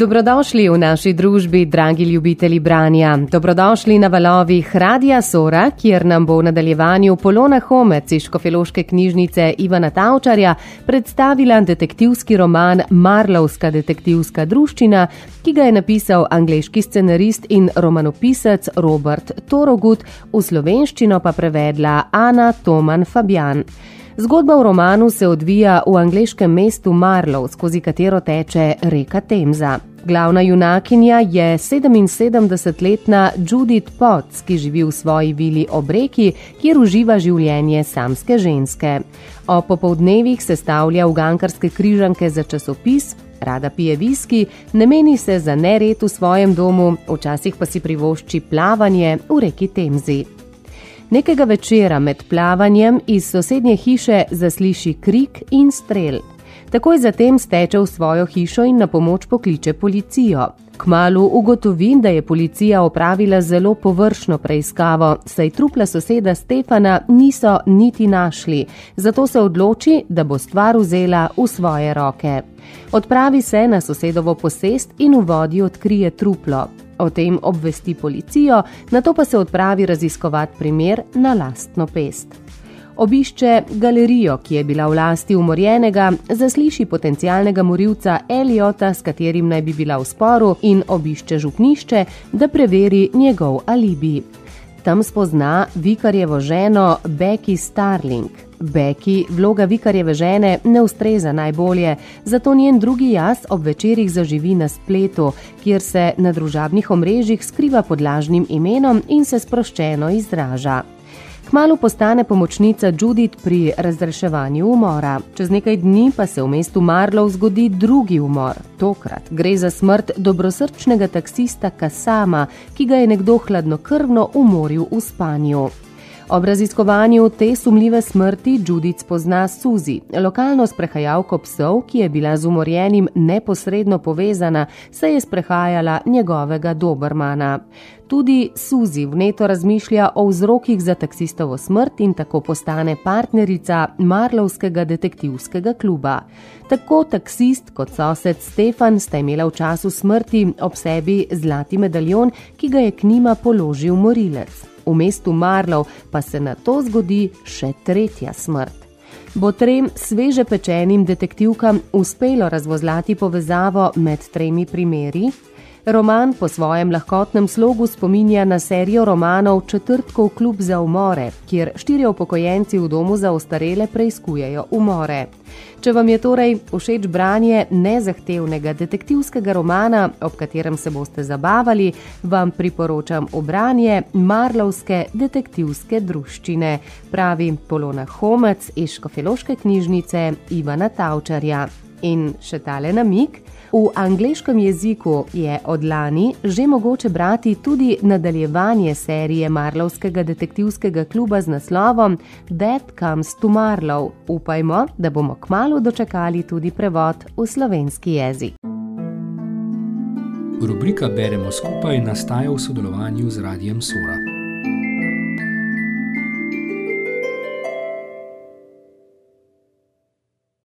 Dobrodošli v naši družbi, dragi ljubitelji branja. Dobrodošli na valovih Radia Sora, kjer nam bo v nadaljevanju Polona Homec iz Škofeloške knjižnice Ivana Tavčarja predstavila detektivski roman Marlovska detektivska druščina, ki ga je napisal angliški scenarist in romanopisec Robert Torogut, v slovenščino pa prevedla Ana Toman Fabian. Zgodba v romanu se odvija v angliškem mestu Marlow, skozi katero teče reka Temza. Glavna junakinja je 77-letna Judith Potts, ki živi v svoji vili ob reki, kjer uživa življenje samske ženske. O popovdnevih sestavlja ugankarske križanke za časopis, rada pije viski, ne meni se za nered v svojem domu, včasih pa si privošči plavanje v reki Temzi. Nekega večera med plavanjem iz sosednje hiše zasliši krik in strel. Takoj zatem steče v svojo hišo in na pomoč pokliče policijo. Kmalu ugotovi, da je policija opravila zelo površno preiskavo, saj trupla soseda Stefana niso niti našli, zato se odloči, da bo stvar vzela v svoje roke. Odpravi se na sosedovo posest in v vodi odkrije truplo. O tem obvesti policijo, na to pa se odpravi raziskovati primer na lastno pest obišče galerijo, ki je bila v lasti umorjenega, zasliši potencialnega morilca Eliota, s katerim naj bi bila v sporu, in obišče župnišče, da preveri njegov alibi. Tam spozna vikarjevo ženo Becky Starling. Becky vloga vikarjeve žene ne ustreza najbolje, zato njen drugi jaz ob večerjih zaživi na spletu, kjer se na družabnih omrežjih skriva pod lažnim imenom in se sproščeno izraža. Kmalo postane pomočnica Judith pri razreševanju umora. Čez nekaj dni pa se v mestu Marlow zgodi drugi umor. Tokrat gre za smrt dobrosrčnega taksista Kasama, ki ga je nekdo hladnokrvno umoril v spanju. Ob raziskovanju te sumljive smrti Judith pozna Suzi, lokalno sprehajalko psov, ki je bila z umorjenim neposredno povezana, se je sprehajala njegovega dobrmana. Tudi Suzi vneto razmišlja o vzrokih za taksistovo smrt in tako postane partnerica Marlovskega detektivskega kluba. Tako taksist kot sosed Stefan sta imela v času smrti ob sebi zlati medaljon, ki ga je k njima položil morilec v mestu Marlov pa se na to zgodi še tretja smrt. Bo trem sveže pečenim detektivkam uspelo razvozlati povezavo med tremi primeri? Roman po svojem lahkotnem slogu spominja na serijo romanov Četrtkov klub za umore, kjer štirje upokojenci v domu za ostarele preizkujejo umore. Če vam je torej všeč branje nezahtevnega detektivskega romana, ob katerem se boste zabavali, vam priporočam obranje Marlovske detektivske druščine, pravi Polona Homec iz Škofeloške knjižnice Ivana Tavčarja. In še tale namik. V angliškem jeziku je od lani že mogoče brati tudi nadaljevanje serije Marlovskega detektivskega kluba z naslovom Dead Comes to Marlow. Upajmo, da bomo kmalo dočakali tudi prevod v slovenski jezik. Rubrika Beremo skupaj nastaja v sodelovanju z Radijem Sora.